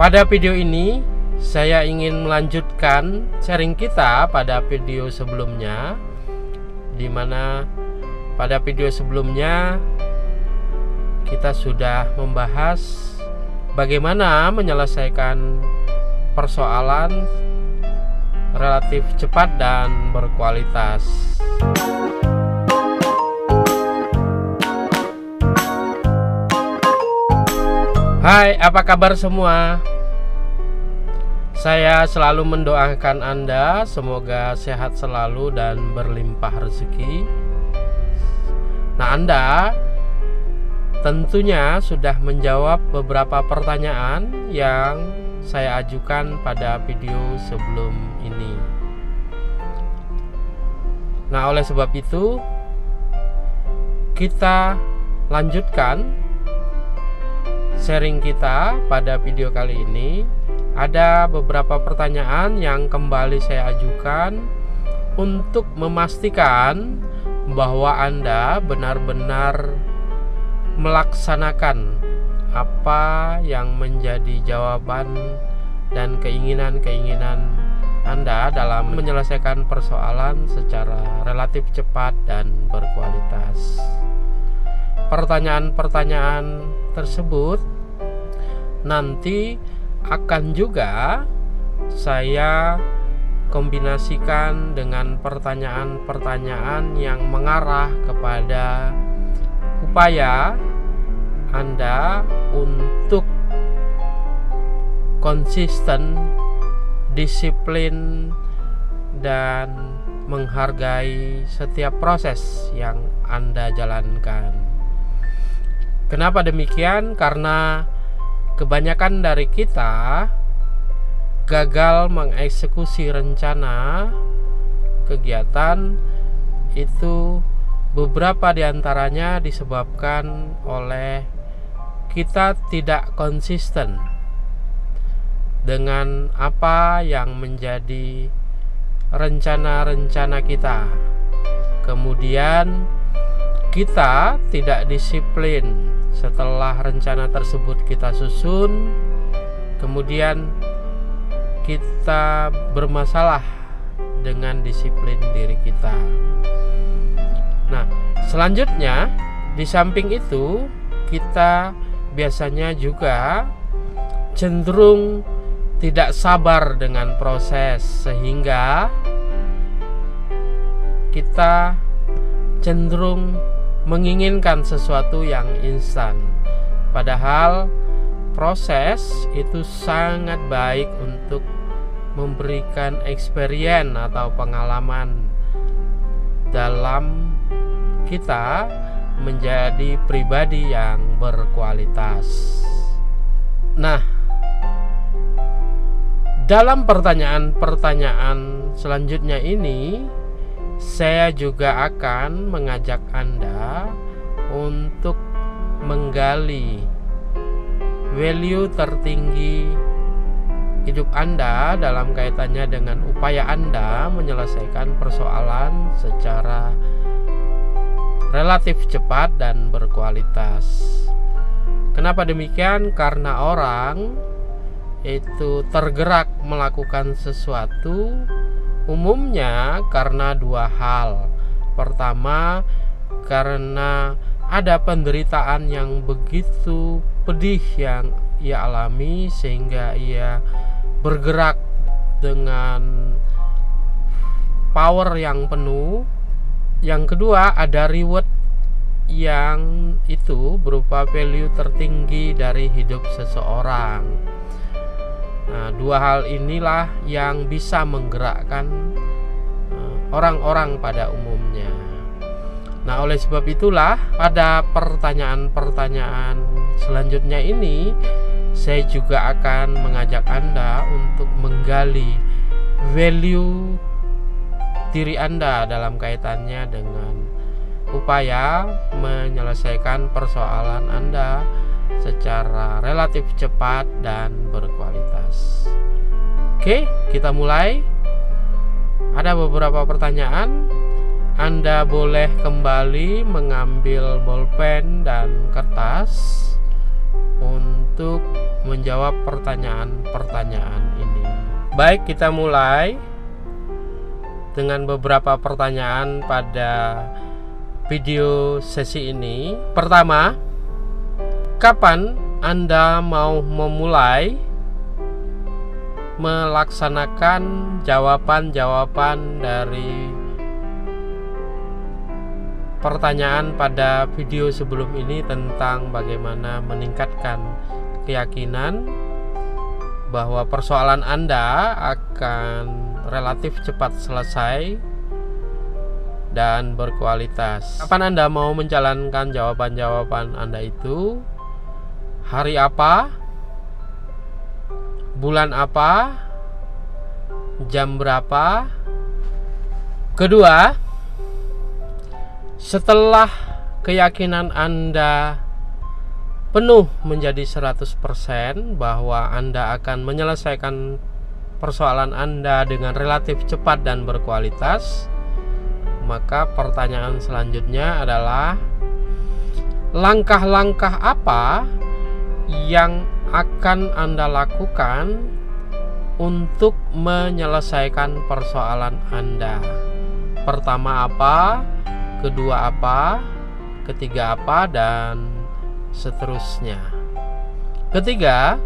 Pada video ini, saya ingin melanjutkan sharing kita pada video sebelumnya, di mana pada video sebelumnya kita sudah membahas bagaimana menyelesaikan persoalan relatif cepat dan berkualitas. Hai, apa kabar semua? Saya selalu mendoakan Anda semoga sehat selalu dan berlimpah rezeki. Nah, Anda tentunya sudah menjawab beberapa pertanyaan yang saya ajukan pada video sebelum ini. Nah, oleh sebab itu, kita lanjutkan sharing kita pada video kali ini. Ada beberapa pertanyaan yang kembali saya ajukan untuk memastikan bahwa Anda benar-benar melaksanakan apa yang menjadi jawaban dan keinginan-keinginan Anda dalam menyelesaikan persoalan secara relatif cepat dan berkualitas. Pertanyaan-pertanyaan tersebut nanti akan juga saya kombinasikan dengan pertanyaan-pertanyaan yang mengarah kepada upaya Anda untuk konsisten, disiplin, dan menghargai setiap proses yang Anda jalankan. Kenapa demikian? Karena kebanyakan dari kita gagal mengeksekusi rencana kegiatan itu Beberapa di antaranya disebabkan oleh kita tidak konsisten dengan apa yang menjadi rencana-rencana kita. Kemudian kita tidak disiplin setelah rencana tersebut kita susun. Kemudian kita bermasalah dengan disiplin diri kita. Nah, selanjutnya di samping itu kita biasanya juga cenderung tidak sabar dengan proses sehingga kita cenderung menginginkan sesuatu yang instan. Padahal proses itu sangat baik untuk memberikan experience atau pengalaman dalam kita menjadi pribadi yang berkualitas. Nah, dalam pertanyaan-pertanyaan selanjutnya ini, saya juga akan mengajak Anda untuk menggali value tertinggi hidup Anda dalam kaitannya dengan upaya Anda menyelesaikan persoalan secara relatif cepat dan berkualitas. Kenapa demikian? Karena orang itu tergerak melakukan sesuatu umumnya karena dua hal. Pertama, karena ada penderitaan yang begitu pedih yang ia alami sehingga ia bergerak dengan power yang penuh yang kedua ada reward yang itu berupa value tertinggi dari hidup seseorang. Nah, dua hal inilah yang bisa menggerakkan eh, orang-orang pada umumnya. Nah, oleh sebab itulah pada pertanyaan-pertanyaan selanjutnya ini saya juga akan mengajak Anda untuk menggali value diri Anda dalam kaitannya dengan upaya menyelesaikan persoalan Anda secara relatif cepat dan berkualitas. Oke, kita mulai. Ada beberapa pertanyaan. Anda boleh kembali mengambil bolpen dan kertas untuk menjawab pertanyaan-pertanyaan ini. Baik, kita mulai dengan beberapa pertanyaan pada video sesi ini. Pertama, kapan Anda mau memulai melaksanakan jawaban-jawaban dari pertanyaan pada video sebelum ini tentang bagaimana meningkatkan keyakinan bahwa persoalan Anda akan relatif cepat selesai dan berkualitas. Kapan Anda mau menjalankan jawaban-jawaban Anda itu? Hari apa? Bulan apa? Jam berapa? Kedua, setelah keyakinan Anda penuh menjadi 100% bahwa Anda akan menyelesaikan persoalan Anda dengan relatif cepat dan berkualitas, maka pertanyaan selanjutnya adalah langkah-langkah apa yang akan Anda lakukan untuk menyelesaikan persoalan Anda. Pertama apa? Kedua apa, ketiga apa, dan seterusnya. Ketiga,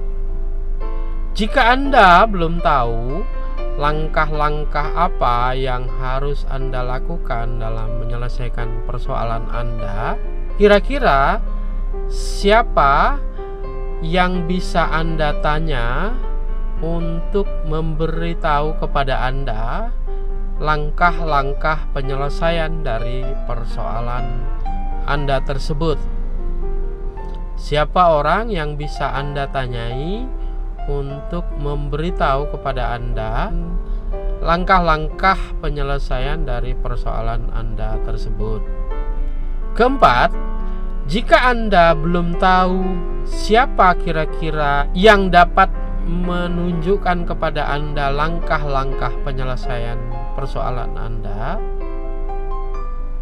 jika Anda belum tahu langkah-langkah apa yang harus Anda lakukan dalam menyelesaikan persoalan Anda, kira-kira siapa yang bisa Anda tanya untuk memberitahu kepada Anda langkah-langkah penyelesaian dari persoalan Anda tersebut. Siapa orang yang bisa Anda tanyai untuk memberitahu kepada Anda langkah-langkah penyelesaian dari persoalan Anda tersebut? Keempat, jika Anda belum tahu siapa kira-kira yang dapat menunjukkan kepada Anda langkah-langkah penyelesaian persoalan Anda,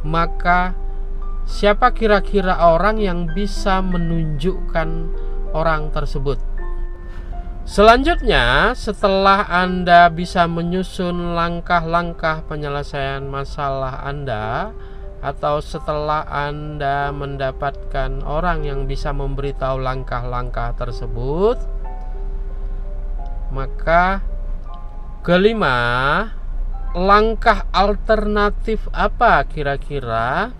maka siapa kira-kira orang yang bisa menunjukkan orang tersebut? Selanjutnya, setelah Anda bisa menyusun langkah-langkah penyelesaian masalah Anda, atau setelah Anda mendapatkan orang yang bisa memberitahu langkah-langkah tersebut, maka kelima, langkah alternatif apa kira-kira?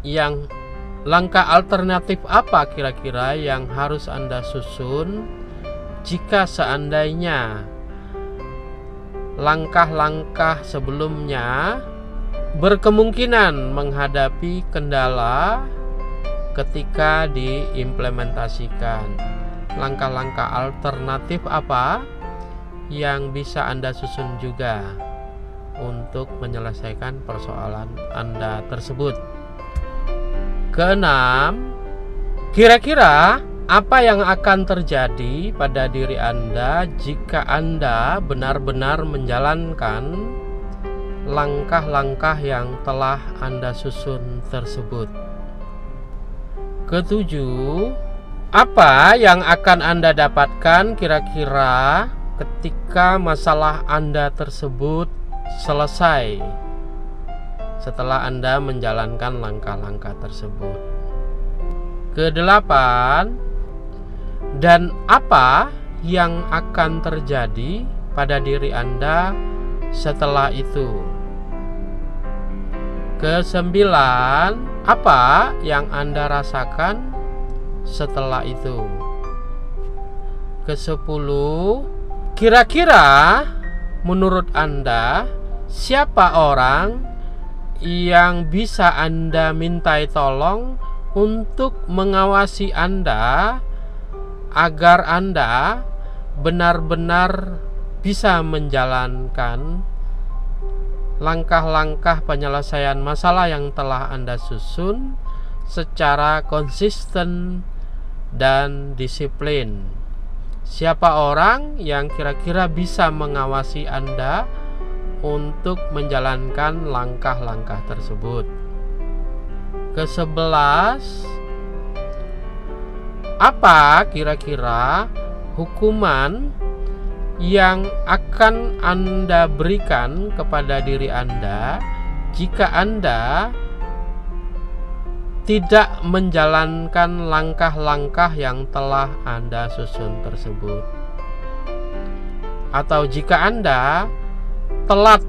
Yang langkah alternatif apa kira-kira yang harus Anda susun jika seandainya langkah-langkah sebelumnya berkemungkinan menghadapi kendala ketika diimplementasikan? Langkah-langkah alternatif apa yang bisa Anda susun juga untuk menyelesaikan persoalan Anda tersebut. Keenam, kira-kira apa yang akan terjadi pada diri Anda jika Anda benar-benar menjalankan langkah-langkah yang telah Anda susun tersebut? Ketujuh, apa yang akan Anda dapatkan kira-kira ketika masalah Anda tersebut selesai setelah Anda menjalankan langkah-langkah tersebut? Kedelapan, dan apa yang akan terjadi pada diri Anda setelah itu? Kesembilan, apa yang Anda rasakan setelah itu. Kesepuluh, kira-kira menurut Anda siapa orang yang bisa Anda mintai tolong untuk mengawasi Anda agar Anda benar-benar bisa menjalankan langkah-langkah penyelesaian masalah yang telah Anda susun secara konsisten dan disiplin. Siapa orang yang kira-kira bisa mengawasi Anda untuk menjalankan langkah-langkah tersebut? Kesebelas, apa kira-kira hukuman yang akan Anda berikan kepada diri Anda jika Anda tidak menjalankan langkah-langkah yang telah Anda susun tersebut, atau jika Anda telat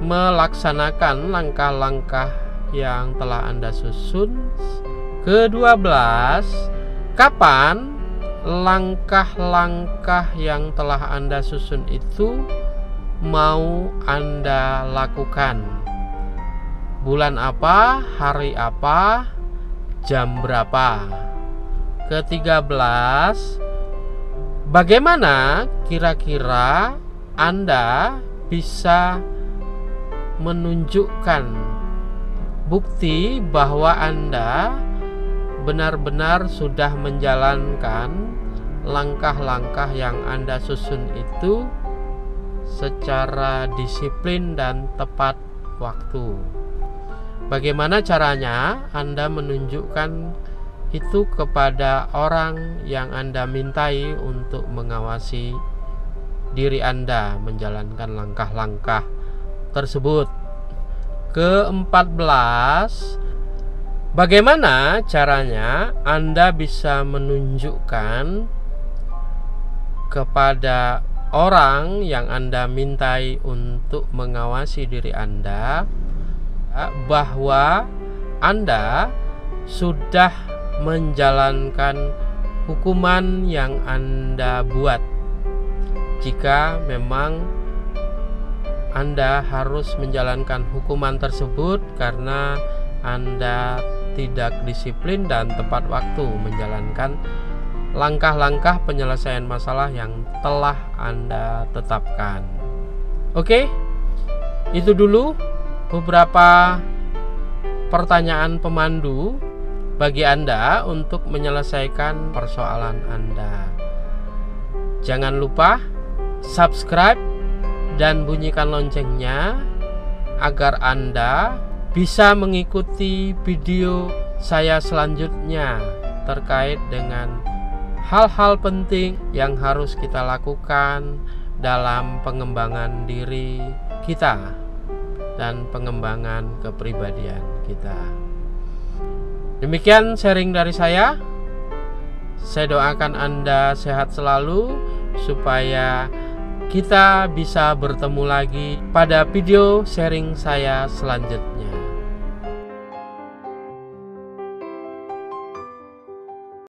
melaksanakan langkah-langkah yang telah Anda susun. Kedua belas, kapan langkah-langkah yang telah Anda susun itu mau Anda lakukan? Bulan apa, hari apa, jam berapa? Ketiga belas, bagaimana kira-kira Anda bisa menunjukkan bukti bahwa Anda benar-benar sudah menjalankan langkah-langkah yang Anda susun itu secara disiplin dan tepat waktu. Bagaimana caranya Anda menunjukkan itu kepada orang yang Anda mintai untuk mengawasi diri Anda menjalankan langkah-langkah tersebut. Keempat-belas, bagaimana caranya Anda bisa menunjukkan kepada orang yang Anda mintai untuk mengawasi diri Anda bahwa Anda sudah menjalankan hukuman yang Anda buat. Jika memang anda harus menjalankan hukuman tersebut karena Anda tidak disiplin dan tepat waktu menjalankan langkah-langkah penyelesaian masalah yang telah Anda tetapkan. Oke, itu dulu beberapa pertanyaan pemandu bagi Anda untuk menyelesaikan persoalan Anda. Jangan lupa subscribe dan bunyikan loncengnya agar Anda bisa mengikuti video saya selanjutnya terkait dengan hal-hal penting yang harus kita lakukan dalam pengembangan diri kita dan pengembangan kepribadian kita. Demikian sharing dari saya. Saya doakan Anda sehat selalu supaya kita bisa bertemu lagi pada video sharing saya selanjutnya.